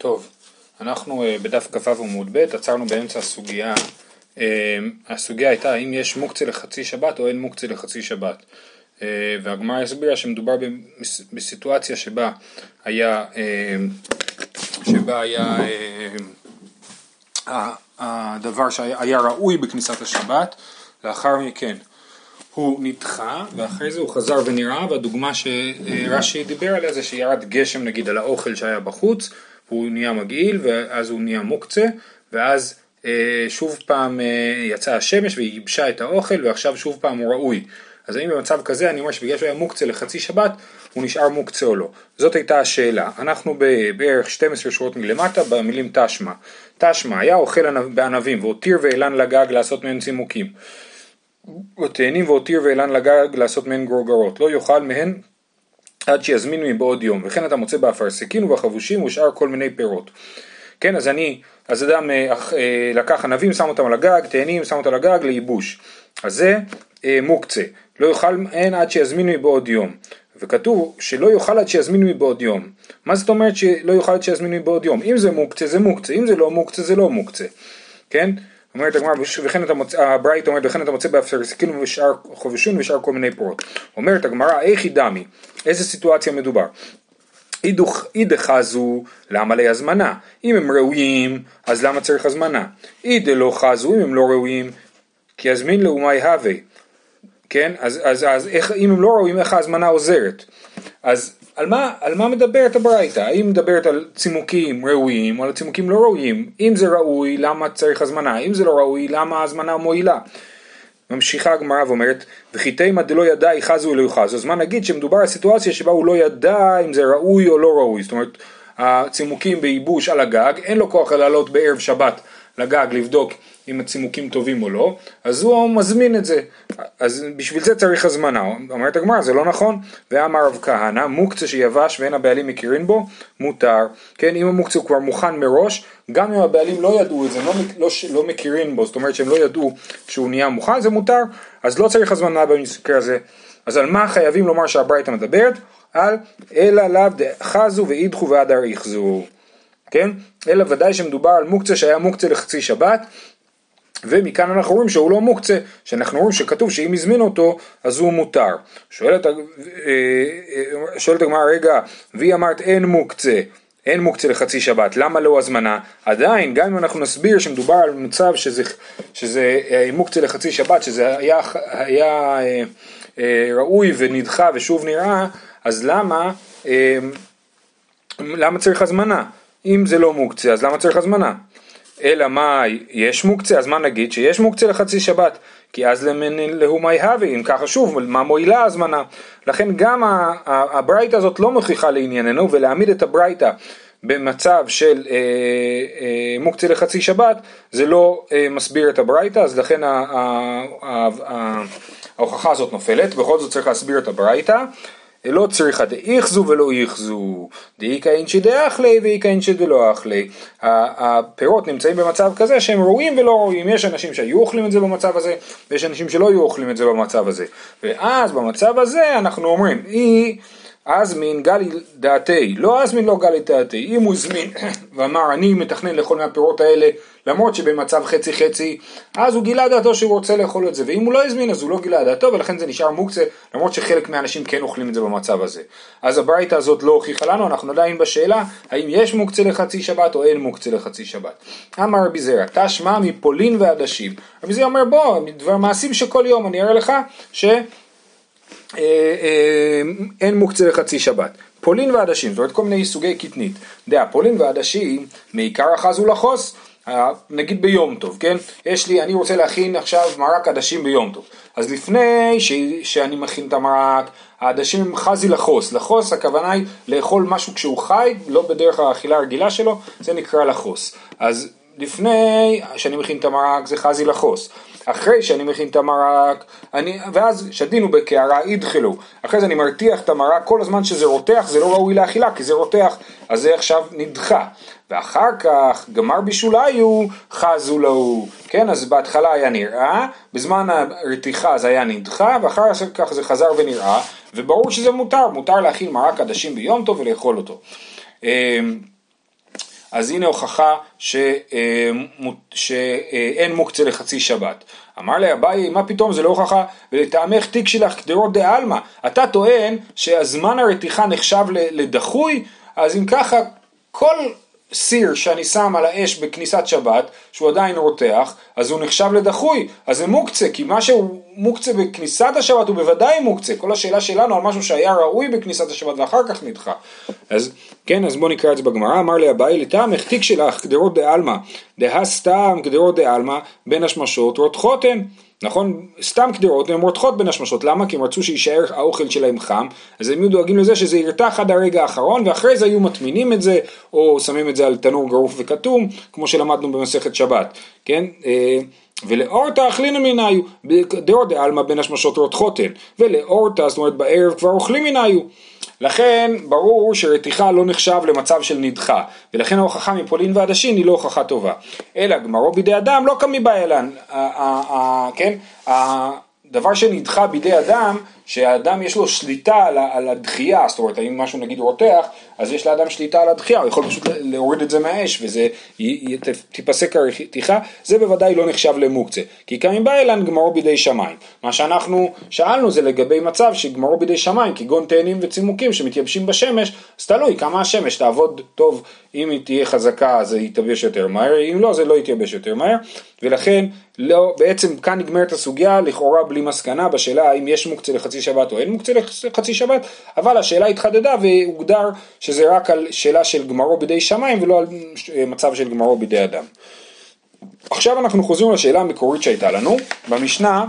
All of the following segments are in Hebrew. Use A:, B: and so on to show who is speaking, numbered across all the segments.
A: טוב, אנחנו אה, בדף כ"ו עמוד ב', עצרנו באמצע הסוגיה. אה, הסוגיה הייתה האם יש מוקצה לחצי שבת או אין מוקצה לחצי שבת. אה, והגמרא הסבירה שמדובר בסיטואציה שבה היה, שבה היה הדבר שהיה ראוי בכניסת השבת, לאחר מכן הוא נדחה ואחרי זה הוא חזר ונראה והדוגמה שרש"י דיבר עליה זה שירד גשם נגיד על האוכל שהיה בחוץ הוא נהיה מגעיל ואז הוא נהיה מוקצה ואז אה, שוב פעם אה, יצאה השמש והיא ייבשה את האוכל ועכשיו שוב פעם הוא ראוי. אז האם במצב כזה אני אומר שבגלל שהוא היה מוקצה לחצי שבת הוא נשאר מוקצה או לא? זאת הייתה השאלה. אנחנו בערך 12 שורות מלמטה במילים תשמע. תשמע היה אוכל בענבים והותיר ואילן לגג לעשות מהן צימוקים. ותאנים והותיר ואילן לגג לעשות מהן גרוגרות. לא יאכל מהן עד שיזמינו מבעוד יום, וכן אתה מוצא באפרסקין ובחבושים ושאר כל מיני פירות. כן, אז אני, אז אדם אה, אה, לקח ענבים, שם אותם על הגג, תאנים, שם אותם על הגג לייבוש. אז זה אה, מוקצה, לא יאכל אין עד שיזמינו מבעוד יום. וכתוב שלא יאכל עד שיזמינו מבעוד יום. מה זאת אומרת שלא יאכל עד שיזמינו מבעוד יום? אם זה מוקצה זה מוקצה, אם זה לא מוקצה זה לא מוקצה. כן? אומרת הגמרא, וכן אתה מוצא, הברייתא אומרת, וכן אתה מוצא באפרסקין ובשאר חבושין ובשאר כל מיני פירות. אומרת הגמרא, איך היא דמי? איזה סיטואציה מדובר? אי דחזו, למה לי הזמנה? אם הם ראויים, אז למה צריך הזמנה? אי דלא חזו, אם הם לא ראויים, כי יזמין לאומי הווה. כן? אז, אז, אז איך, אם הם לא ראויים, איך ההזמנה עוזרת? אז על מה, על מה מדברת הברייתא? האם מדברת על צימוקים ראויים או על צימוקים לא ראויים? אם זה ראוי, למה צריך הזמנה? אם זה לא ראוי, למה ההזמנה מועילה? ממשיכה הגמרא ואומרת, וכי תימא דלא ידע יחזו או לא יחזו, אז מה נגיד שמדובר על סיטואציה שבה הוא לא ידע אם זה ראוי או לא ראוי, זאת אומרת הצימוקים בייבוש על הגג, אין לו כוח לעלות בערב שבת לגג לבדוק אם הצימוקים טובים או לא, אז הוא מזמין את זה. אז בשביל זה צריך הזמנה. אומרת הגמרא, זה לא נכון. ואמר רב כהנא, מוקצה שיבש ואין הבעלים מכירים בו, מותר. כן, אם המוקצה הוא כבר מוכן מראש, גם אם הבעלים לא ידעו את זה, לא, לא, לא מכירים בו, זאת אומרת שהם לא ידעו שהוא נהיה מוכן, זה מותר, אז לא צריך הזמנה במקרה הזה. אז על מה חייבים לומר שהברייתא מדברת? על אלא לאו דחזו ואידחו ועד אריכזו. כן? אלא ודאי שמדובר על מוקצה שהיה מוקצה לחצי שבת, ומכאן אנחנו רואים שהוא לא מוקצה, שאנחנו רואים שכתוב שאם הזמין אותו אז הוא מותר. שואלת, אה, אה, שואלת הגמרא, רגע, והיא אמרת אין מוקצה, אין מוקצה לחצי שבת, למה לא הזמנה? עדיין, גם אם אנחנו נסביר שמדובר על מצב שזה, שזה אה, מוקצה לחצי שבת, שזה היה, היה ראוי ונדחה ושוב נראה, אז למה, למה צריך הזמנה? אם זה לא מוקצה, אז למה צריך הזמנה? אלא מה, יש מוקצה, אז מה נגיד? שיש מוקצה לחצי שבת, כי אז להומי הווה, אם ככה שוב, מה מועילה הזמנה? לכן גם הברייתא הזאת לא מוכיחה לענייננו, ולהעמיד את הברייתא במצב של אה, אה, מוקצה לחצי שבת, זה לא אה, מסביר את הברייתא, אז לכן ההוכחה הזאת נופלת, בכל זאת צריך להסביר את הברייתא. לא צריכה דאיכזו ולא איכזו, דאיכא אינשי דאכלי ואיכא אינשי דלא אכלי. הפירות נמצאים במצב כזה שהם ראויים ולא ראויים. יש אנשים שהיו אוכלים את זה במצב הזה, ויש אנשים שלא היו אוכלים את זה במצב הזה. ואז במצב הזה אנחנו אומרים, אי אזמין גלי דעתי, לא אזמין לא גלי דעתי. אם הוא הזמין ואמר אני מתכנן לאכול מהפירות האלה למרות שבמצב חצי חצי, אז הוא גילה דעתו שהוא רוצה לאכול את זה, ואם הוא לא הזמין אז הוא לא גילה דעתו, ולכן זה נשאר מוקצה, למרות שחלק מהאנשים כן אוכלים את זה במצב הזה. אז הברייתא הזאת לא הוכיחה לנו, אנחנו עדיין בשאלה, האם יש מוקצה לחצי שבת או אין מוקצה לחצי שבת. אמר רבי זרע, תשמע מפולין ועדשים. רבי זרע אומר בוא, דבר מעשים שכל יום אני אראה לך ש... אה, אה, אין מוקצה לחצי שבת. פולין ועדשים, זאת אומרת כל מיני סוגי קטנית. דעה, פולין ועדשים, מעיקר אחזו לחוס, נגיד ביום טוב, כן? יש לי, אני רוצה להכין עכשיו מרק עדשים ביום טוב. אז לפני ש, שאני מכין את המרק, העדשים הם חזי לחוס. לחוס הכוונה היא לאכול משהו כשהוא חי, לא בדרך האכילה הרגילה שלו, זה נקרא לחוס. אז לפני שאני מכין את המרק זה חזי לחוס. אחרי שאני מכין את המרק, אני, ואז שדינו בקערה אידחלו, אחרי זה אני מרתיח את המרק, כל הזמן שזה רותח זה לא ראוי לאכילה, כי זה רותח, אז זה עכשיו נדחה. ואחר כך גמר בישוליו חזו לו, כן, אז בהתחלה היה נראה, בזמן הרתיחה זה היה נדחה, ואחר כך זה חזר ונראה, וברור שזה מותר, מותר להכין מרק עדשים ביום טוב ולאכול אותו. אז הנה הוכחה שאין מוקצה לחצי שבת. אמר לי אביי, מה פתאום, זה לא הוכחה, ולטעמך תיק שלך קדרות עלמא. אתה טוען שהזמן הרתיחה נחשב לדחוי, אז אם ככה, כל סיר שאני שם על האש בכניסת שבת, שהוא עדיין רותח, אז הוא נחשב לדחוי, אז זה מוקצה, כי מה שהוא מוקצה בכניסת השבת הוא בוודאי מוקצה, כל השאלה שלנו על משהו שהיה ראוי בכניסת השבת ואחר כך נדחה. אז כן, אז בואו נקרא את זה בגמרא, אמר לי אביי לטעם החתיק שלך קדרות דעלמא, דהה סתם קדרות דעלמא בין השמשות רותחות הן. נכון? סתם קדרות הן רותחות בין השמשות, למה? כי הם רצו שיישאר האוכל שלהם חם, אז הם היו דואגים לזה שזה ירתח עד הרגע האחרון, ואחרי זה היו מטמינים את זה, או שמים את זה על תנור גרוף וכתום, כמו שלמדנו במסכת שבת, כן? אה, ולאורתא אכלינא מנהיו, דאור דעלמא בין השמשות רותחות הן, ולאורתא, זאת אומרת בערב כבר אוכלים מנהיו. לכן ברור שרתיחה לא נחשב למצב של נדחה, ולכן ההוכחה מפולין ועדשין היא לא הוכחה טובה. אלא גמרו בידי אדם לא קמי באלן, כן? הדבר שנדחה בידי אדם, שהאדם יש לו שליטה על, על הדחייה, זאת אומרת, אם משהו נגיד רותח, אז יש לאדם שליטה על הדחייה, הוא יכול פשוט להוריד את זה מהאש וזה תיפסק הרתיחה, זה בוודאי לא נחשב למוקצה, כי קמים בא אלן גמרו בידי שמיים. מה שאנחנו שאלנו זה לגבי מצב שגמרו בידי שמיים, כגון תאנים וצימוקים שמתייבשים בשמש, אז תלוי כמה השמש תעבוד טוב, אם היא תהיה חזקה זה יתייבש יותר מהר, אם לא זה לא יתייבש יותר מהר, ולכן לא, בעצם כאן נגמרת הסוגיה, לכאורה בלי מסקנה בשאלה האם יש מוקצה לחצי שבת או אין מוקצה לחצי שבת, אבל השאלה התחדדה והוגדר שזה רק על שאלה של גמרו בידי שמיים ולא על מצב של גמרו בידי אדם. עכשיו אנחנו חוזרים לשאלה המקורית שהייתה לנו, במשנה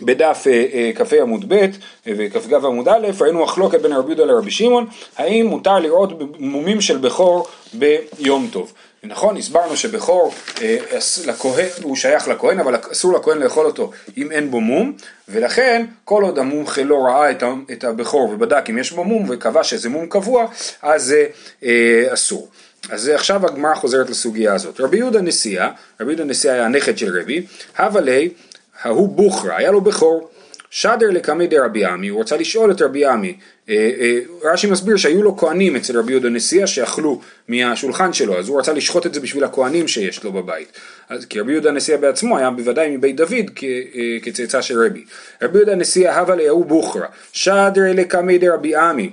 A: בדף אה, אה, כ"ה עמוד ב' אה, וכ"ג עמוד א', ראינו מחלוקת בין רבי יהודה לרבי שמעון, האם מותר לראות מומים של בכור ביום טוב. נכון, הסברנו שבכור לכהן, הוא שייך לכהן, אבל אסור לכהן לאכול אותו אם אין בו מום, ולכן כל עוד המומחה לא ראה את הבכור ובדק אם יש בו מום וקבע שזה מום קבוע, אז זה אסור. אז עכשיו הגמרא חוזרת לסוגיה הזאת. רבי יהודה נשיאה, רבי יהודה נשיאה היה הנכד של רבי, הווה ליה ההוא בוכרה, היה לו בכור. שדר לקמי דרבי עמי, הוא רצה לשאול את רבי עמי, אה, אה, רש"י מסביר שהיו לו כהנים אצל רבי יהודה נשיאה שאכלו מהשולחן שלו, אז הוא רצה לשחוט את זה בשביל הכהנים שיש לו בבית. אז, כי רבי יהודה נשיאה בעצמו היה בוודאי מבית דוד אה, כצאצא של רבי. רבי יהודה נשיאה הווה ליהו בוכרה, שדר לקמי דרבי עמי,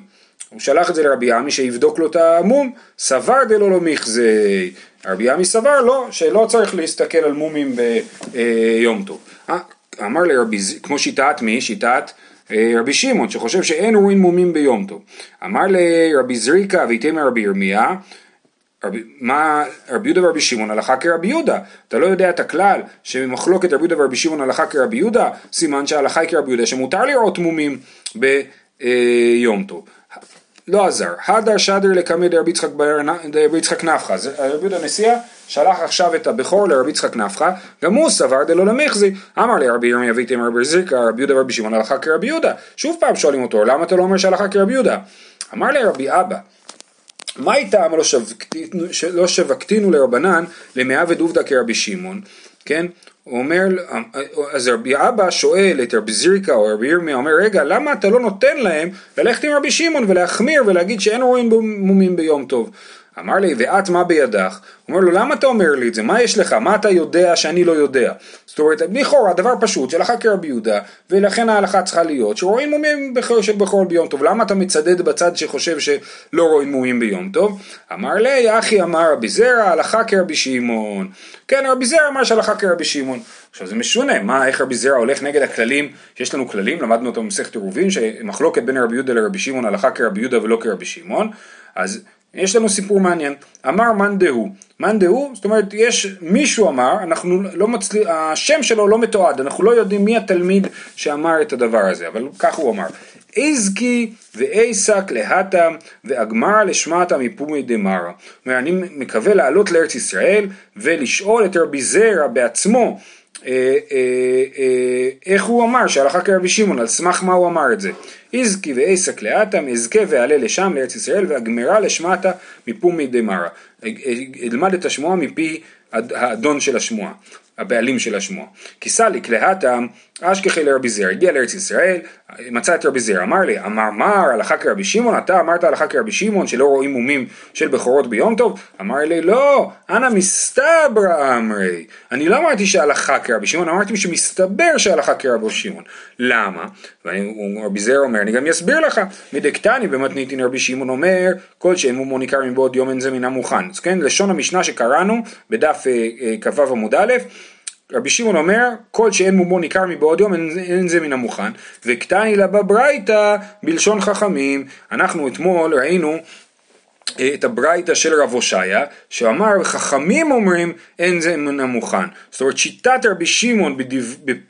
A: הוא שלח את זה לרבי עמי שיבדוק לו את המום, סבר דלא לא מכזי. רבי עמי סבר לא, שלא צריך להסתכל על מומים ביום טוב. אה, אמר לרבי, כמו שיטת מי? שיטת אה, רבי שמעון, שחושב שאין רואים מומים ביום טוב. אמר לרבי זריקה ויתם רבי ירמיה, רבי, מה רבי יהודה ורבי שמעון הלכה כרבי יהודה, אתה לא יודע את הכלל שמחלוקת רבי יהודה ורבי שמעון הלכה כרבי יהודה, סימן שההלכה היא כרבי יהודה שמותר לראות מומים ביום טוב. לא עזר, הדר שדר לקמא דרבי יצחק נפחא, רבי יהודה נשיאה שלח עכשיו את הבכור לרבי יצחק נפחא, גם הוא סבר דלא למחזי, אמר לי רבי ירמיה ויתם רבי זריקה, רבי יהודה ורבי שמעון הלכה כרבי יהודה, שוב פעם שואלים אותו, למה אתה לא אומר שהלכה כרבי יהודה? אמר לי רבי אבא, מה איתם לא שבקתינו לרבנן למאה ודובדא כרבי שמעון, כן? הוא אומר, אז רבי אבא שואל את רבי זריקה או רבי ירמיה, אומר רגע למה אתה לא נותן להם ללכת עם רבי שמעון ולהחמיר ולהגיד שאין רואים מומים ביום טוב אמר לי, ואת מה בידך? הוא אומר לו, למה אתה אומר לי את זה? מה יש לך? מה אתה יודע שאני לא יודע? זאת אומרת, לכאורה, דבר פשוט, שלך כרבי יהודה, ולכן ההלכה צריכה להיות, שרואים מומים של בכור ביום טוב. למה אתה מצדד בצד שחושב שלא רואים מומים ביום טוב? אמר לי, אחי אמר רבי זרע, הלכה כרבי שמעון. כן, רבי זרע אמר שהלכה כרבי שמעון. עכשיו זה משונה, מה, איך רבי זרע הולך נגד הכללים, יש לנו כללים, למדנו אותו במסכת עירובין, שמחלוקת בין רבי יהודה לרבי שמעון, הלכה כרבי יהודה ולא כרבי שמעון, אז יש לנו סיפור מעניין, אמר מאן דהוא, מאן דהוא, זאת אומרת יש מישהו אמר, אנחנו לא מצליח, השם שלו לא מתועד, אנחנו לא יודעים מי התלמיד שאמר את הדבר הזה, אבל כך הוא אמר, איזקי ואיסק להתם ואגמר לשמטה מפומי דמרה. זאת אני מקווה לעלות לארץ ישראל ולשאול את רבי זרע בעצמו איך הוא אמר שהלכה כרבי שמעון, על סמך מה הוא אמר את זה. איזקי ואיסק לאטם, אזכה ואעלה לשם לארץ ישראל ואגמרה לשמטה מפומי דמרה. אלמד את השמועה מפי האדון של השמועה. הבעלים של השמועה. כי סליק אשכחי לרבי זר, הגיע לארץ ישראל, מצא את רבי זיר, אמר לי, אמר מר הלכה כרבי שמעון, אתה אמרת הלכה כרבי שמעון שלא רואים מומים של בכורות ביום טוב? אמר לי, לא, אנא מסתברא אמרי. אני לא אמרתי שהלכה כרבי שמעון, אמרתי שמסתבר שהלכה כרבי שמעון. למה? ורבי זיר אומר, אני גם אסביר לך, מדקתני במתניתין רבי שמעון אומר, כל שאין מומו ניכר מבעוד יום אין זה מן המוכן. אז כן, לשון המשנה שקראנו בדף אה, אה, כ"ו עמוד א', רבי שמעון אומר, כל שאין מומו ניכר מבעוד יום, אין, אין זה מן המוכן, וקטני לה בברייתא בלשון חכמים. אנחנו אתמול ראינו אה, את הברייתא של רב הושעיה, שאמר, חכמים אומרים, אין זה מן המוכן. זאת אומרת, שיטת רבי שמעון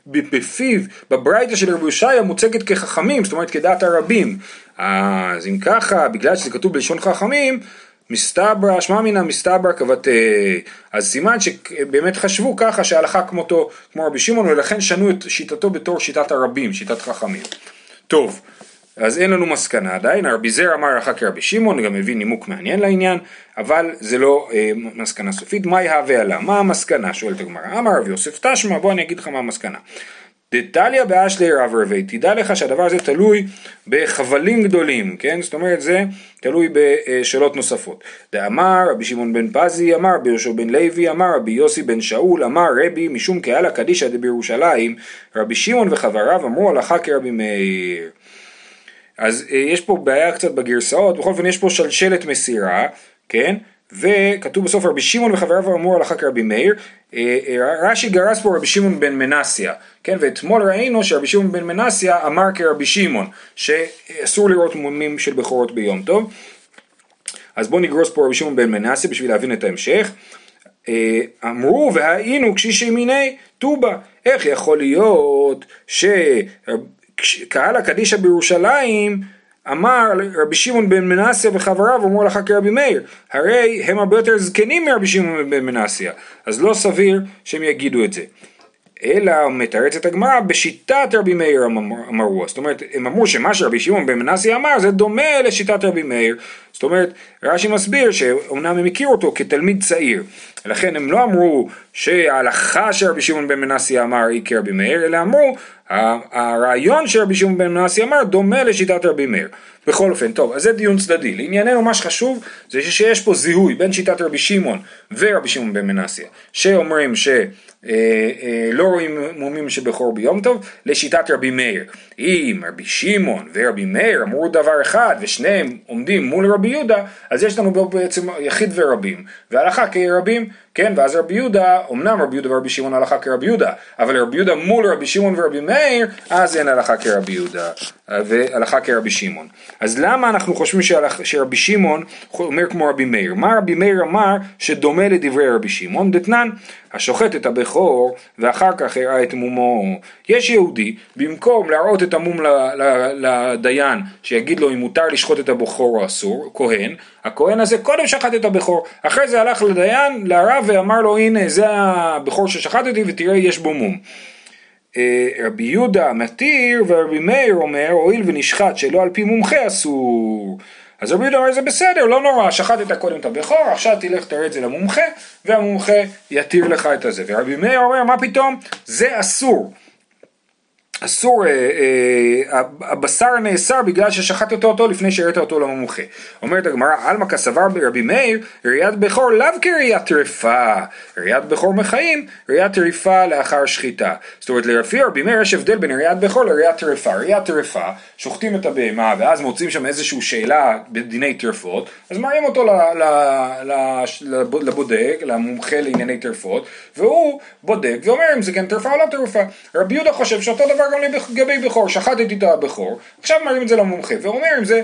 A: בפיו, בברייתא של רבי הושעיה, מוצגת כחכמים, זאת אומרת, כדעת הרבים. אז אם ככה, בגלל שזה כתוב בלשון חכמים, מסתברא, שמע מינא מסתברא כבתי, אז סימן שבאמת חשבו ככה שהלכה כמותו, כמו רבי שמעון, ולכן שנו את שיטתו בתור שיטת הרבים, שיטת חכמים. טוב, אז אין לנו מסקנה עדיין, רבי זר אמר הלכה כרבי שמעון, גם הביא נימוק מעניין לעניין, אבל זה לא אה, מסקנה סופית, מה יהווה עלה? מה המסקנה? שואלת הגמרא, אמר רבי יוסף תשמע, בוא אני אגיד לך מה המסקנה. דתליא באשלי רב רבי, תדע לך שהדבר הזה תלוי בחבלים גדולים, כן? זאת אומרת זה תלוי בשאלות נוספות. דאמר רבי שמעון בן פזי, אמר רבי יהושע בן לוי, אמר רבי יוסי בן שאול, אמר רבי משום קהלה קדישא דבירושלים, רבי שמעון וחבריו אמרו הלכה כרבי מאיר. אז אה, יש פה בעיה קצת בגרסאות, בכל אופן יש פה שלשלת מסירה, כן? וכתוב בסוף רבי שמעון וחבריו אמרו הלכה כרבי מאיר, אה, אה, רש"י גרס פה רבי שמעון בן מנסיה, כן, ואתמול ראינו שרבי שמעון בן מנסיה אמר כרבי שמעון, שאסור לראות מומים של בכורות ביום טוב, אז בואו נגרוס פה רבי שמעון בן מנסיה בשביל להבין את ההמשך. אה, אמרו והיינו קשישי מיני טובה, איך יכול להיות שקהל הקדישא בירושלים אמר רבי שמעון בן מנסיה וחבריו אמרו לך כרבי מאיר הרי הם הרבה יותר זקנים מרבי שמעון בן מנסיה אז לא סביר שהם יגידו את זה. אלא מתרצת הגמרא בשיטת רבי מאיר אמרו זאת אומרת הם אמרו שמה שרבי שמעון בן מנסיה אמר זה דומה לשיטת רבי מאיר זאת אומרת רש"י מסביר שאומנם הם הכירו אותו כתלמיד צעיר לכן הם לא אמרו שההלכה שרבי שמעון בן מנסיה אמר היא כרבי מאיר אלא אמרו הרעיון שרבי שמעון בן מנסי אמר דומה לשיטת רבי מאיר. בכל אופן, טוב, אז זה דיון צדדי. לענייננו מה שחשוב זה שיש פה זיהוי בין שיטת רבי שמעון ורבי שמעון בן מנסיה, שאומרים שלא אה, אה, לא רואים מומים שבכור ביום טוב, לשיטת רבי מאיר. אם רבי שמעון ורבי מאיר אמרו דבר אחד ושניהם עומדים מול רבי יהודה, אז יש לנו בעצם יחיד ורבים, והלכה כרבים, כן, ואז רבי יהודה, אמנם רבי יהודה ורבי שמעון הלכה כרבי יהודה, אבל רבי יהודה מול רבי שמעון ורבי מאיר, אז אין הלכה כרבי יהודה, והלכה כרבי שמעון. אז למה אנחנו חושבים שרבי שמעון אומר כמו רבי מאיר? מה רבי מאיר אמר שדומה לדברי רבי שמעון? דתנן, השוחט את הבכור ואחר כך הראה את מומו. יש יהודי, במקום להראות את המום לדיין, שיגיד לו אם מותר לשחוט את הבכור או אסור, כהן, הכהן הזה קודם שחט את הבכור, אחרי זה הלך לדיין, לרב ואמר לו הנה זה הבכור ששחטתי ותראה יש בו מום. אה, רבי יהודה מתיר ורבי מאיר אומר הואיל ונשחט שלא על פי מומחה אסור אז רבי יהודה אומר זה בסדר לא נורא שחטת קודם את הבכור עכשיו תלך תראה את זה למומחה והמומחה יתיר לך את הזה. ורבי מאיר אומר מה פתאום? זה אסור אסור, אה, אה, הבשר נאסר בגלל ששחטת אותו לפני שהראית אותו למומחה. אומרת הגמרא, עלמא כסבר ברבי מאיר, ראיית בכור לאו כראיית טרפה, ראיית בכור מחיים, ראיית טרפה לאחר שחיטה. זאת אומרת, לפי רבי מאיר יש הבדל בין ראיית בכור לראיית טרפה. ראיית טרפה, שוחטים את הבהמה ואז מוצאים שם איזושהי שאלה בדיני טרפות, אז מראים אותו לבודק, למומחה לענייני טרפות, והוא בודק ואומר אם זה כן טרפה או לא טרפה. רבי יהודה חושב שאותו דבר גם לגבי בכור, שחטתי את הבכור, עכשיו מראים את זה למומחה, ואומר אם זה,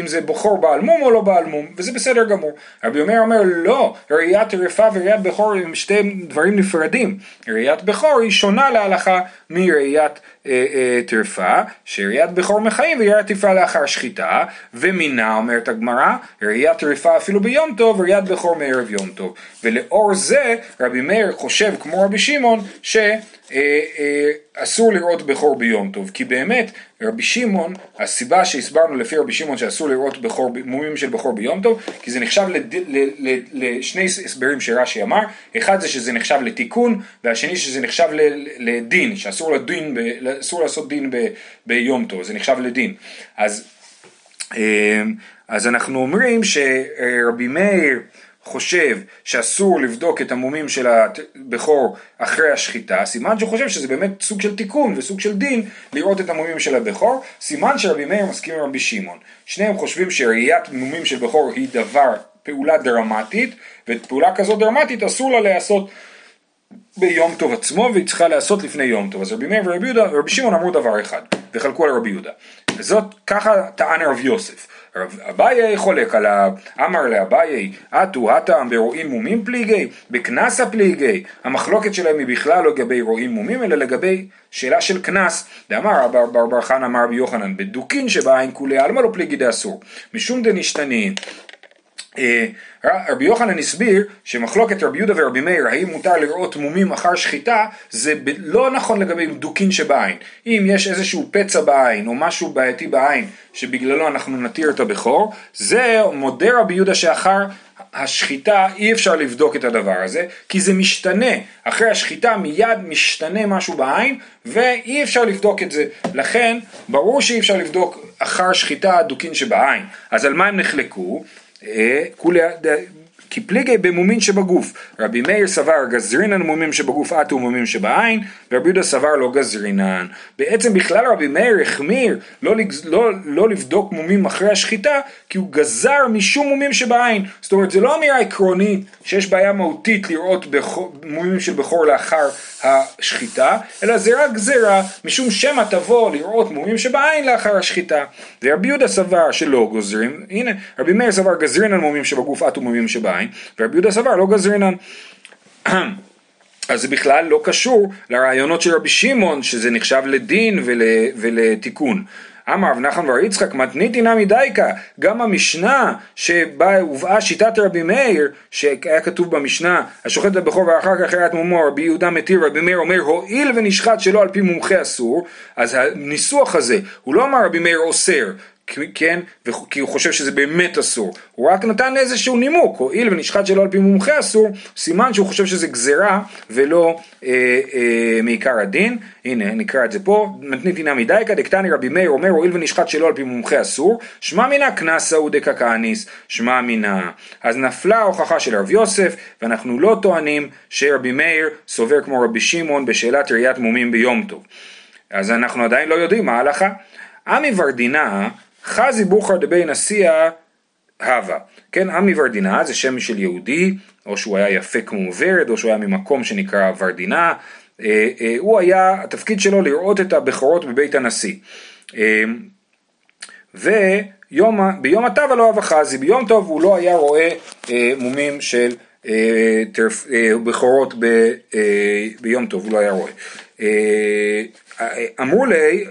A: אם זה בכור בעל מום או לא בעל מום, וזה בסדר גמור. רבי אומר אומר לא, ראיית טרפה וראיית בכור הם שתי דברים נפרדים. ראיית בכור היא שונה להלכה מראיית אה, אה, טרפה, שראיית בכור מחיים וראיית טרפה לאחר שחיטה, ומינה אומרת הגמרא, ראיית טרפה אפילו ביום טוב וראיית בכור מערב יום טוב. ולאור זה רבי מאיר חושב כמו רבי שמעון ש... אה, אה, לראות בכור ביום טוב, כי באמת רבי שמעון, הסיבה שהסברנו לפי רבי שמעון שאסור לראות בכור, מומים של בכור ביום טוב, כי זה נחשב לד, ל, ל, לשני הסברים שרש"י אמר, אחד זה שזה נחשב לתיקון, והשני שזה נחשב ל, לדין, שאסור לדין, אסור לעשות דין ב, ביום טוב, זה נחשב לדין. אז, אה, אז אנחנו אומרים שרבי מאיר חושב שאסור לבדוק את המומים של הבכור אחרי השחיטה, סימן שהוא חושב שזה באמת סוג של תיקון וסוג של דין לראות את המומים של הבכור, סימן שרבי מאיר מסכים עם רבי שמעון. שניהם חושבים שראיית מומים של בכור היא דבר, פעולה דרמטית, ופעולה כזאת דרמטית אסור לה להיעשות ביום טוב עצמו והיא צריכה להיעשות לפני יום טוב. אז רבי מאיר ורבי יהודה, רבי שמעון אמרו דבר אחד, וחלקו על רבי יהודה. וזאת, ככה טען רב יוסף. אביי חולק עליו, אמר לאביי, אטו הטעם ברואים מומים פליגי, בקנסה פליגי, המחלוקת שלהם היא בכלל לא לגבי רואים מומים, אלא לגבי שאלה של קנס. דאמר בר בר בר חנא אמר רבי יוחנן, בדוקין שבעין כולי עלמא לא פליגי דאסור, משום דנשתנין. רבי יוחנן הסביר שמחלוקת רבי יהודה ורבי מאיר האם מותר לראות מומים אחר שחיטה זה לא נכון לגבי דוקין שבעין. אם יש איזשהו פצע בעין או משהו בעייתי בעין שבגללו אנחנו נתיר את הבכור זה מודה רבי יהודה שאחר השחיטה אי אפשר לבדוק את הדבר הזה כי זה משתנה. אחרי השחיטה מיד משתנה משהו בעין ואי אפשר לבדוק את זה. לכן ברור שאי אפשר לבדוק אחר שחיטה דוקין שבעין. אז על מה הם נחלקו? אה, כולי, כי פליגי במומין שבגוף. רבי מאיר סבר גזרינן מומים שבגוף עטו מומים שבעין, ורבי יהודה סבר לא גזרינן. בעצם בכלל רבי מאיר החמיר לא, לא, לא לבדוק מומים אחרי השחיטה, כי הוא גזר משום מומים שבעין. זאת אומרת, זה לא אמירה עקרונית שיש בעיה מהותית לראות בכור, מומים של בכור לאחר השחיטה, אלא זה רק גזירה, משום שמא תבוא לראות מומים שבעין לאחר השחיטה. ורבי יהודה סבר שלא גוזרים, הנה, רבי מאיר סבר גזרינן מומים שבגוף עטו מומים שבעין. מים, ורבי יהודה סבר לא גזרינן. אז זה בכלל לא קשור לרעיונות של רבי שמעון, שזה נחשב לדין ול, ולתיקון. אמר רב נחמן בר יצחק מתניתי נמי דייקה גם המשנה שבה הובאה שיטת רבי מאיר שהיה כתוב במשנה השוחט הבכור ואחר כך אחרת מומו רבי יהודה מתיר רבי מאיר אומר הואיל ונשחט שלא על פי מומחה אסור אז הניסוח הזה הוא לא אמר רבי מאיר אוסר כן, כי הוא חושב שזה באמת אסור, הוא רק נתן איזשהו נימוק, הואיל ונשחט שלא על פי מומחה אסור, סימן שהוא חושב שזה גזירה ולא אה, אה, מעיקר הדין, הנה נקרא את זה פה, מתניתי נמי דייקה דקתני רבי מאיר אומר הואיל ונשחט שלא על פי מומחה אסור, שמע מינה קנסה הוא דקקניס, שמע מינה, אז נפלה ההוכחה של רב יוסף ואנחנו לא טוענים שרבי מאיר סובר כמו רבי שמעון בשאלת ראיית מומים ביום טוב, אז אנחנו עדיין לא יודעים מה ההלכה. עמי ורדינה חזי בוכר דבי נשיא הווה, כן, עמי ורדינה זה שם של יהודי, או שהוא היה יפה כמו ורד, או שהוא היה ממקום שנקרא ורדינה, אה, אה, הוא היה, התפקיד שלו לראות את הבכורות בבית הנשיא. אה, וביום הטבע לא אהבה חזי, ביום טוב הוא לא היה רואה מומים של בכורות ביום טוב, הוא לא היה רואה. אמרו לי,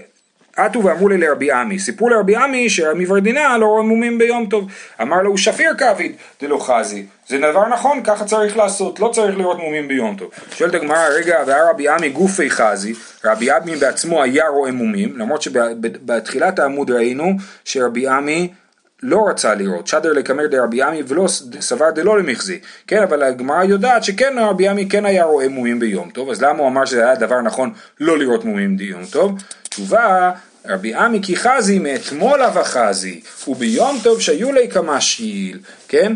A: עטו ואמרו לי לרבי עמי, סיפרו לרבי עמי שהמברדינה לא רואה מומים ביום טוב, אמר לו שפיר כביד דלא חזי, זה דבר נכון, ככה צריך לעשות, לא צריך לראות מומים ביום טוב. שואלת הגמרא, רגע, והיה רבי עמי גופי חזי, רבי עמי בעצמו היה רואה מומים, למרות שבתחילת העמוד ראינו שרבי עמי לא רצה לראות, שדר לקמר דרבי עמי ולא סבר דלא למחזי, כן, אבל הגמרא יודעת שכן רבי עמי כן היה רואה מומים ביום טוב, אז למה הוא אמר שזה היה דבר נכון לא לראות מומים ביום טוב? תשובה, רבי עמי כי חזי מאתמול אבה חזי, וביום טוב שהיו לי כמה שיל, כן?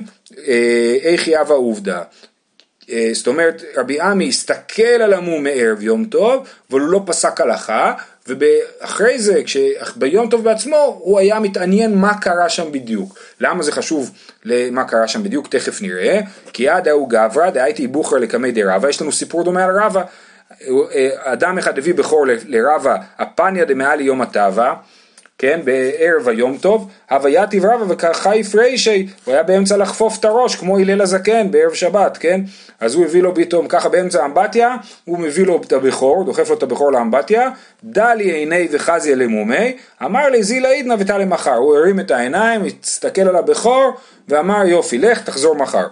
A: אה, איכי אבה עובדה. אה, זאת אומרת, רבי עמי הסתכל על המום מערב יום טוב, אבל הוא לא פסק הלכה, ואחרי זה, ביום טוב בעצמו, הוא היה מתעניין מה קרה שם בדיוק. למה זה חשוב למה קרה שם בדיוק? תכף נראה. כי עד ההוא גברא דהייתי בוכר לקמי דרבה, יש לנו סיפור דומה על רבה. אדם אחד הביא בכור לרבה, הפניה דמעלי יום הטבה, כן, בערב היום טוב, הווייתיב רבה וכחי פריישי, הוא היה באמצע לחפוף את הראש כמו הלל הזקן בערב שבת, כן, אז הוא הביא לו פתאום ככה באמצע האמבטיה, הוא מביא לו את הבכור, דוחף לו את הבכור לאמבטיה, דלי עיני וחזי למומי, אמר לי זילה עידנא ותלה מחר, הוא הרים את העיניים, הסתכל על הבכור ואמר יופי, לך תחזור מחר.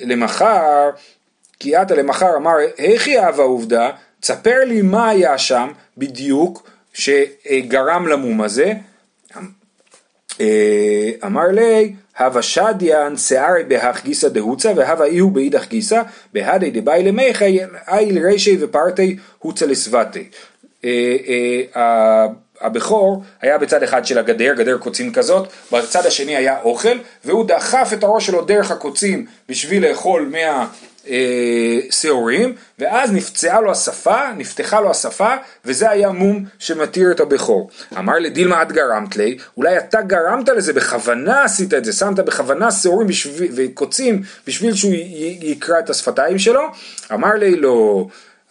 A: למחר כי עתה למחר אמר, היכי אהבה עובדה, תספר לי מה היה שם בדיוק, שגרם למום הזה, אה, אמר לי, הווה שדיין שערי בהך גיסא דהוצא והווה איהו באידך גיסא בהדי דבאי למיכי איל רישי ופרטי הוצא לסבתי. אה, אה, הבכור היה בצד אחד של הגדר, גדר קוצים כזאת, בצד השני היה אוכל, והוא דחף את הראש שלו דרך הקוצים בשביל לאכול מה... שעורים, ואז נפצעה לו השפה, נפתחה לו השפה, וזה היה מום שמתיר את הבכור. אמר לדילמה את גרמת לי, אולי אתה גרמת לזה, בכוונה עשית את זה, שמת בכוונה שעורים וקוצים בשביל שהוא יקרא את השפתיים שלו? אמר לי לא.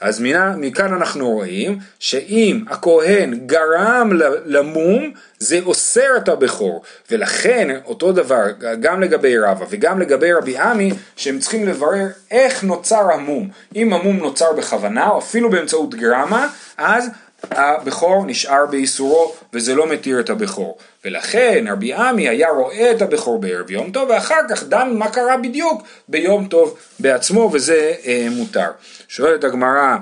A: אז מכאן אנחנו רואים שאם הכהן גרם למום זה אוסר את הבכור. ולכן אותו דבר גם לגבי רבא וגם לגבי רבי עמי שהם צריכים לברר איך נוצר המום. אם המום נוצר בכוונה או אפילו באמצעות גרמה אז הבכור נשאר באיסורו וזה לא מתיר את הבכור ולכן רבי עמי היה רואה את הבכור בערב יום טוב ואחר כך דן מה קרה בדיוק ביום טוב בעצמו וזה אה, מותר. שואלת הגמרא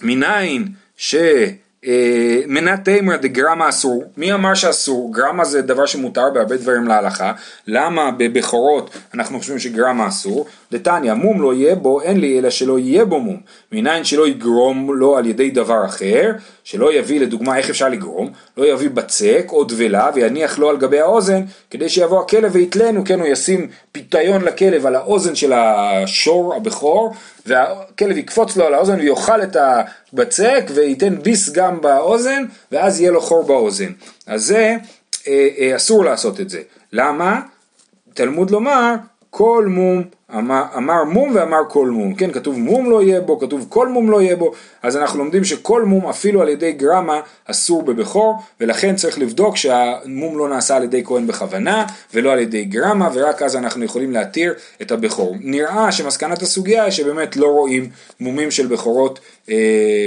A: מניין ש... אה, מנת תימר דגרמה אסור, מי אמר שאסור? גרמה זה דבר שמותר בהרבה דברים להלכה, למה בבכורות אנחנו חושבים שגרמה אסור? דתניא, מום לא יהיה בו, אין לי אלא שלא יהיה בו מום, מניין שלא יגרום לו על ידי דבר אחר, שלא יביא לדוגמה איך אפשר לגרום, לא יביא בצק או דבלה ויניח לו על גבי האוזן, כדי שיבוא הכלב ויתלנו, כן הוא ישים פיתיון לכלב על האוזן של השור הבכור, והכלב יקפוץ לו על האוזן ויאכל את הבצק וייתן ביס גם באוזן, ואז יהיה לו חור באוזן. אז זה אה, אה, אסור לעשות את זה. למה? תלמוד לומר, כל מום אמר, אמר מום ואמר כל מום, כן כתוב מום לא יהיה בו, כתוב כל מום לא יהיה בו, אז אנחנו לומדים שכל מום אפילו על ידי גרמה אסור בבכור, ולכן צריך לבדוק שהמום לא נעשה על ידי כהן בכוונה, ולא על ידי גרמה, ורק אז אנחנו יכולים להתיר את הבכור. נראה שמסקנת הסוגיה היא שבאמת לא רואים מומים של בכורות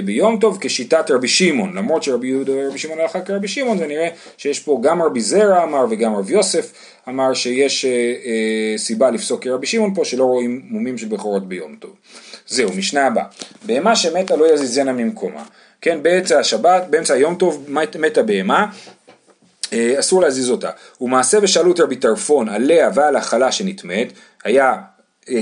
A: ביום טוב כשיטת רבי שמעון, למרות שרבי יהודה ורבי שמעון הלכה כרבי שמעון, ונראה שיש פה גם רבי זרע אמר וגם רבי יוסף אמר שיש אה, אה, סיבה לפסוק כרבי שמעון פה שלא רואים מומים של בכורות ביום טוב. זהו, משנה הבאה. בהמה שמתה לא יזיזנה ממקומה. כן, באמצע השבת, באמצע היום טוב מתה בהמה, אה, אסור להזיז אותה. ומעשה ושאלו את רבי טרפון עליה ועל החלה שנטמאת, היה אה,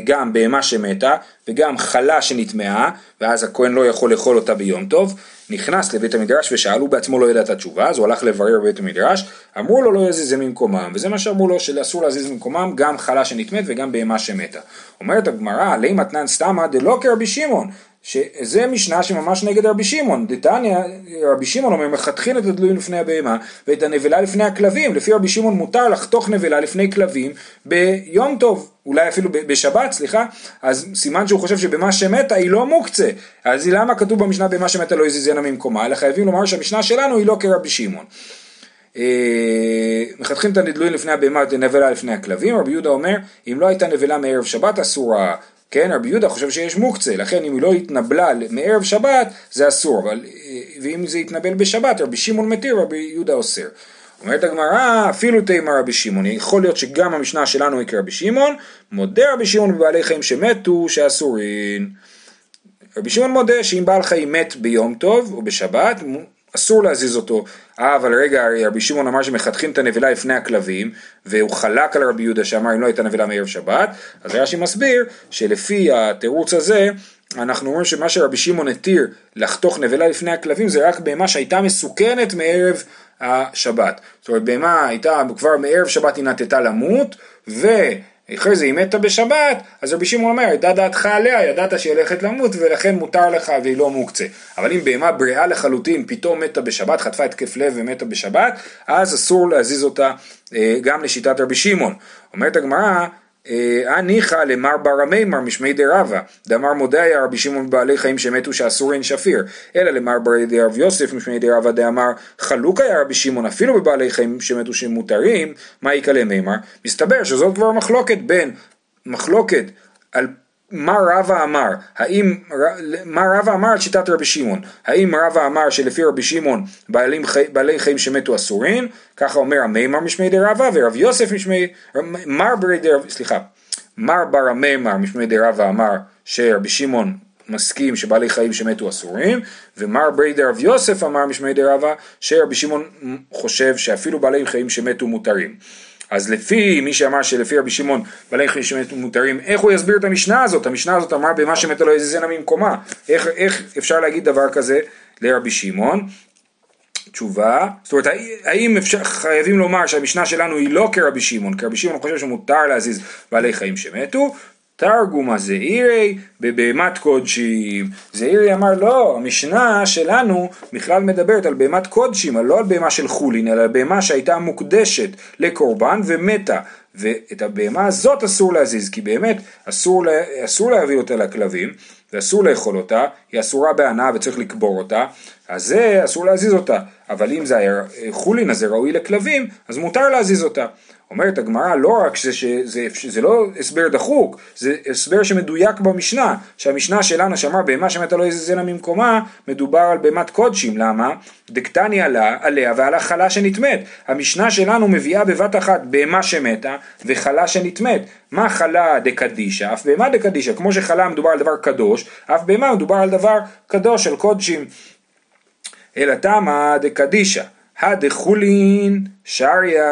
A: גם בהמה שמתה וגם חלה שנטמעה ואז הכהן לא יכול לאכול אותה ביום טוב. נכנס לבית המדרש ושאל הוא בעצמו לא ידע את התשובה אז הוא הלך לברר בבית המדרש. אמרו לו לא יזיז ממקומם וזה מה שאמרו לו שאסור להזיז ממקומם גם חלה שנטמאת וגם בהמה שמתה. אומרת הגמרא עלי מתנן סתמא דלא כרבי שמעון שזה משנה שממש נגד רבי שמעון, דתניא, רבי שמעון אומר מחתכין את הדלויים לפני הבהמה ואת הנבלה לפני הכלבים, לפי רבי שמעון מותר לחתוך נבלה לפני כלבים ביום טוב, אולי אפילו בשבת, סליחה, אז סימן שהוא חושב שבמה שמתה היא לא מוקצה, אז למה כתוב במשנה במה שמתה לא יזיזנה ממקומה, אלא חייבים לומר שהמשנה שלנו היא לא כרבי שמעון. אה, מחתכים את הנדלויים לפני הבהמה ואת הנבלה לפני הכלבים, רבי יהודה אומר אם לא הייתה נבלה מערב שבת אסורה כן, רבי יהודה חושב שיש מוקצה, לכן אם היא לא התנבלה מערב שבת זה אסור, אבל ואם זה יתנבל בשבת רבי שמעון מתיר רבי יהודה אוסר. אומרת הגמרא אפילו תימא רבי שמעון, יכול להיות שגם המשנה שלנו היא כרבי שמעון, מודה רבי שמעון בבעלי חיים שמתו שאסורין. רבי שמעון מודה שאם בעל חיים מת ביום טוב או בשבת, אסור להזיז אותו. אה, אבל רגע, רבי שמעון אמר שמחתכים את הנבלה לפני הכלבים, והוא חלק על רבי יהודה שאמר אם לא הייתה נבלה מערב שבת, אז רש"י מסביר שלפי התירוץ הזה, אנחנו אומרים שמה שרבי שמעון התיר לחתוך נבלה לפני הכלבים זה רק בהמה שהייתה מסוכנת מערב השבת. זאת אומרת בהמה הייתה כבר מערב שבת היא נטטה למות, ו... אחרי זה היא מתה בשבת, אז רבי שמעון אומר, ידע דעתך עליה, ידעת שהיא הולכת למות ולכן מותר לך והיא לא מוקצה. אבל אם בהמה בריאה לחלוטין פתאום מתה בשבת, חטפה התקף לב ומתה בשבת, אז אסור להזיז אותה אה, גם לשיטת רבי שמעון. אומרת הגמרא, הניחא אה, למר בר המימר משמי דרבה, דאמר מודעיה רבי שמעון בעלי חיים שמתו שאסורין שפיר, אלא למר בר דרב יוסף משמי דרבה דאמר חלוק היה רבי שמעון אפילו בבעלי חיים שמתו שמותרים, מה יקא למימר? מסתבר שזאת כבר מחלוקת בין מחלוקת על מה רבא אמר, האם, מה רבא אמר על שיטת רבי שמעון, האם רבא אמר שלפי רבי שמעון בעלי, בעלי חיים שמתו אסורים, ככה אומר המימר משמי דרבא ורב יוסף משמי, מר ברי דרב, סליחה, מר בר המימר משמי דרבא אמר שרבי שמעון מסכים שבעלי חיים שמתו אסורים, ומר בריידר רב יוסף אמר משמעי דרבה, שרבי שמעון חושב שאפילו בעלי חיים שמתו מותרים. אז לפי מי שאמר שלפי רבי שמעון בעלי חיים מותרים, איך הוא יסביר את המשנה הזאת? המשנה הזאת אמרה במה שמתה לא יזיזנה ממקומה. איך, איך אפשר להגיד דבר כזה לרבי שמעון? תשובה, זאת אומרת האם אפשר, חייבים לומר שהמשנה שלנו היא לא כרבי שמעון, כרבי שמעון חושב שמותר להזיז בעלי חיים שמתו, תרגומה זעירי בבהמת קודשים. זעירי אמר לא, המשנה שלנו בכלל מדברת על בהמת קודשים, לא על בהמה של חולין, אלא על בהמה שהייתה מוקדשת לקורבן ומתה. ואת הבהמה הזאת אסור להזיז, כי באמת אסור, אסור להביא אותה לכלבים, ואסור לאכול אותה, היא אסורה בהנאה וצריך לקבור אותה, אז זה אסור להזיז אותה, אבל אם זה היה חולין אז זה ראוי לכלבים, אז מותר להזיז אותה. אומרת הגמרא לא רק שזה, שזה, שזה לא הסבר דחוק, זה הסבר שמדויק במשנה, שהמשנה שלנו שאמר בהמה שמתה לא יזזנה ממקומה, מדובר על בהמת קודשים, למה? דקטני עלה, עליה ועל החלה שנטמאת. המשנה שלנו מביאה בבת אחת בהמה שמתה וחלה שנטמאת. מה חלה דקדישה? אף בהמה דקדישה, כמו שחלה מדובר על דבר קדוש, אף בהמה מדובר על דבר קדוש, על קודשים. אלא תמה דקדישה. הדחולין שריה,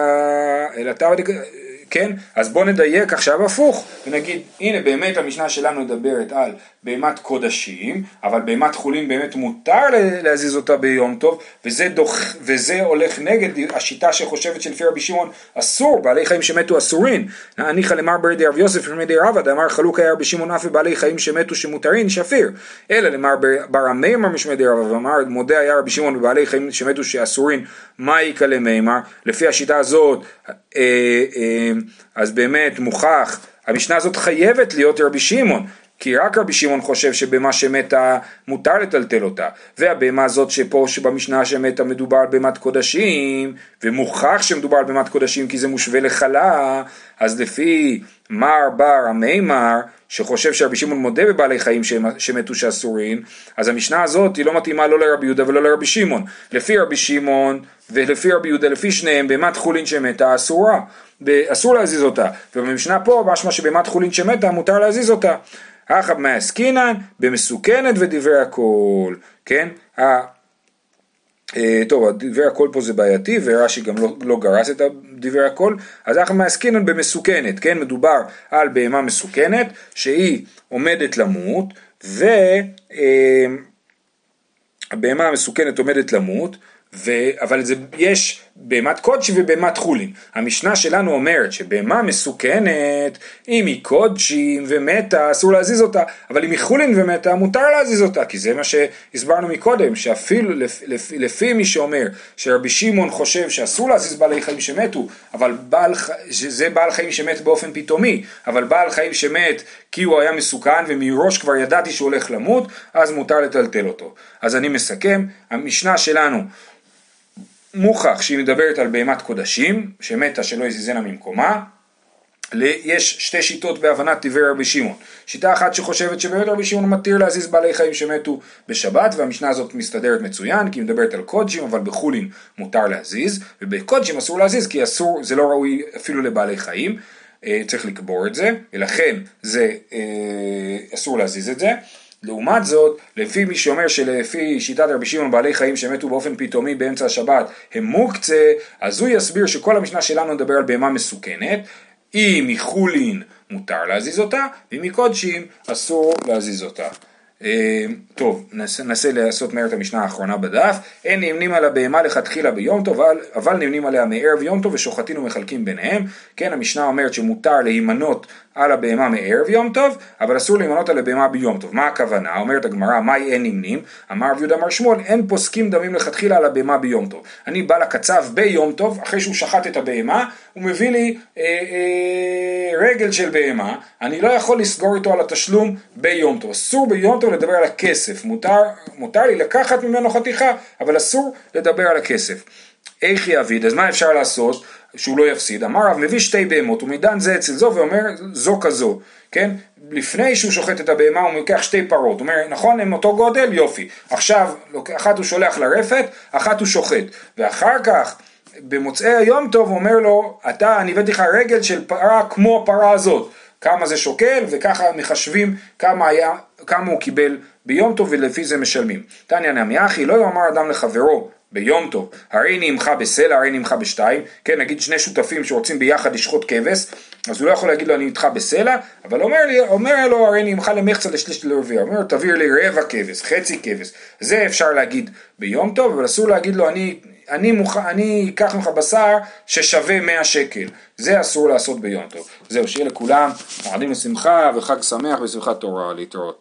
A: אלא דקדישה. כן? אז בואו נדייק עכשיו הפוך ונגיד הנה באמת המשנה שלנו מדברת על בהמת קודשים אבל בהמת חולין באמת מותר להזיז אותה ביום טוב וזה, דוח, וזה הולך נגד השיטה שחושבת שלפי רבי שמעון אסור בעלי חיים שמתו אסורין. הניחא למר ברדי רב יוסף ומדי רבא דאמר חלוק היה רבי שמעון אף בעלי חיים שמתו שמותרין שפיר. אלא למר בר המימר משמדי רבא ואמר מודה היה רבי שמעון בבעלי חיים שמתו שאסורין מה יקא למימר לפי השיטה הזאת אה, אה, אז באמת מוכח, המשנה הזאת חייבת להיות רבי שמעון, כי רק רבי שמעון חושב שבמה שמתה מותר לטלטל אותה, והבהמה הזאת שפה שבמשנה שמתה מדובר על בהמת קודשים, ומוכח שמדובר על בהמת קודשים כי זה מושווה לחלה, אז לפי מר בר המימר, שחושב שרבי שמעון מודה בבעלי חיים שמתו שאסורים, אז המשנה הזאת היא לא מתאימה לא לרבי יהודה ולא לרבי שמעון. לפי רבי שמעון ולפי רבי יהודה, לפי שניהם, בהמת חולין שמתה אסורה. אסור להזיז אותה, ובמשנה פה משמע שבהמת חולין שמתה מותר להזיז אותה. אחא מעסקינן במסוכנת ודברי הכל, כן? אה, טוב, דברי הכל פה זה בעייתי ורש"י גם לא, לא גרס את דברי הכל, אז אנחנו מעסקינן במסוכנת, כן? מדובר על בהמה מסוכנת שהיא עומדת למות והבהמה אה, המסוכנת עומדת למות ו... אבל זה, יש בהמת קודשי ובהמת חולין. המשנה שלנו אומרת שבהמה מסוכנת, אם היא קודשי ומתה, אסור להזיז אותה, אבל אם היא חולין ומתה, מותר להזיז אותה, כי זה מה שהסברנו מקודם, שאפילו לפ, לפ, לפי מי שאומר שרבי שמעון חושב שאסור להזיז בעלי חיים שמתו, אבל בעל, שזה בעל חיים שמת באופן פתאומי, אבל בעל חיים שמת כי הוא היה מסוכן ומראש כבר ידעתי שהוא הולך למות, אז מותר לטלטל אותו. אז אני מסכם, המשנה שלנו מוכח שהיא מדברת על בהמת קודשים, שמתה שלא יזיזנה ממקומה. יש שתי שיטות בהבנת דברי רבי שמעון. שיטה אחת שחושבת שבאמת רבי שמעון מתיר להזיז בעלי חיים שמתו בשבת, והמשנה הזאת מסתדרת מצוין, כי היא מדברת על קודשים, אבל בחולין מותר להזיז, ובקודשים אסור להזיז, כי אסור, זה לא ראוי אפילו לבעלי חיים, אה, צריך לקבור את זה, ולכן זה, אה, אסור להזיז את זה. לעומת זאת, לפי מי שאומר שלפי שיטת רבי שמעון בעלי חיים שמתו באופן פתאומי באמצע השבת הם מוקצה, אז הוא יסביר שכל המשנה שלנו מדבר על בהמה מסוכנת, אם מחולין מותר להזיז אותה, ואם מקודשים אסור להזיז אותה. אה, טוב, ננסה לעשות מהר את המשנה האחרונה בדף. אין נמנים על הבהמה לכתחילה ביום טוב, אבל, אבל נמנים עליה מערב יום טוב ושוחטין ומחלקים ביניהם. כן, המשנה אומרת שמותר להימנות על הבהמה מערב יום טוב, אבל אסור להימנות על הבהמה ביום טוב. מה הכוונה? אומרת הגמרא, מהי אין נמנים? אמר רב יהודה מר שמואל, אין פוסקים דמים לכתחילה על הבהמה ביום טוב. אני בא לקצב ביום טוב, אחרי שהוא שחט את הבהמה, הוא מביא לי אה, אה, רגל של בהמה, אני לא יכול לסגור איתו על התשלום ביום טוב. אסור ביום טוב לדבר על הכסף, מותר, מותר לי לקחת ממנו חתיכה, אבל אסור לדבר על הכסף. איך יעביד? אז מה אפשר לעשות? שהוא לא יפסיד. אמר רב מביא שתי בהמות, הוא מדן זה אצל זו ואומר זו כזו, כן? לפני שהוא שוחט את הבהמה הוא לוקח שתי פרות, הוא אומר נכון הם אותו גודל? יופי. עכשיו אחת הוא שולח לרפת, אחת הוא שוחט, ואחר כך במוצאי היום טוב הוא אומר לו אתה אני הבאתי לך רגל של פרה כמו הפרה הזאת כמה זה שוקל וככה מחשבים כמה, היה, כמה הוא קיבל ביום טוב ולפי זה משלמים. תניא נמי אחי לא יאמר אדם לחברו ביום טוב, הרי נעמך בסלע, הרי נעמך בשתיים, כן, נגיד שני שותפים שרוצים ביחד לשחוט כבש, אז הוא לא יכול להגיד לו אני איתך בסלע, אבל אומר, לי, אומר לו הרי נעמך למחצה לשליש לרביע, אומר לו תעביר לי רבע כבש, חצי כבש, זה אפשר להגיד ביום טוב, אבל אסור להגיד לו אני, אני, מוכ... אני אקח ממך בשר ששווה 100 שקל, זה אסור לעשות ביום טוב. זהו, שיהיה לכולם מועדים לשמחה וחג שמח ושמחת תורה להתראות.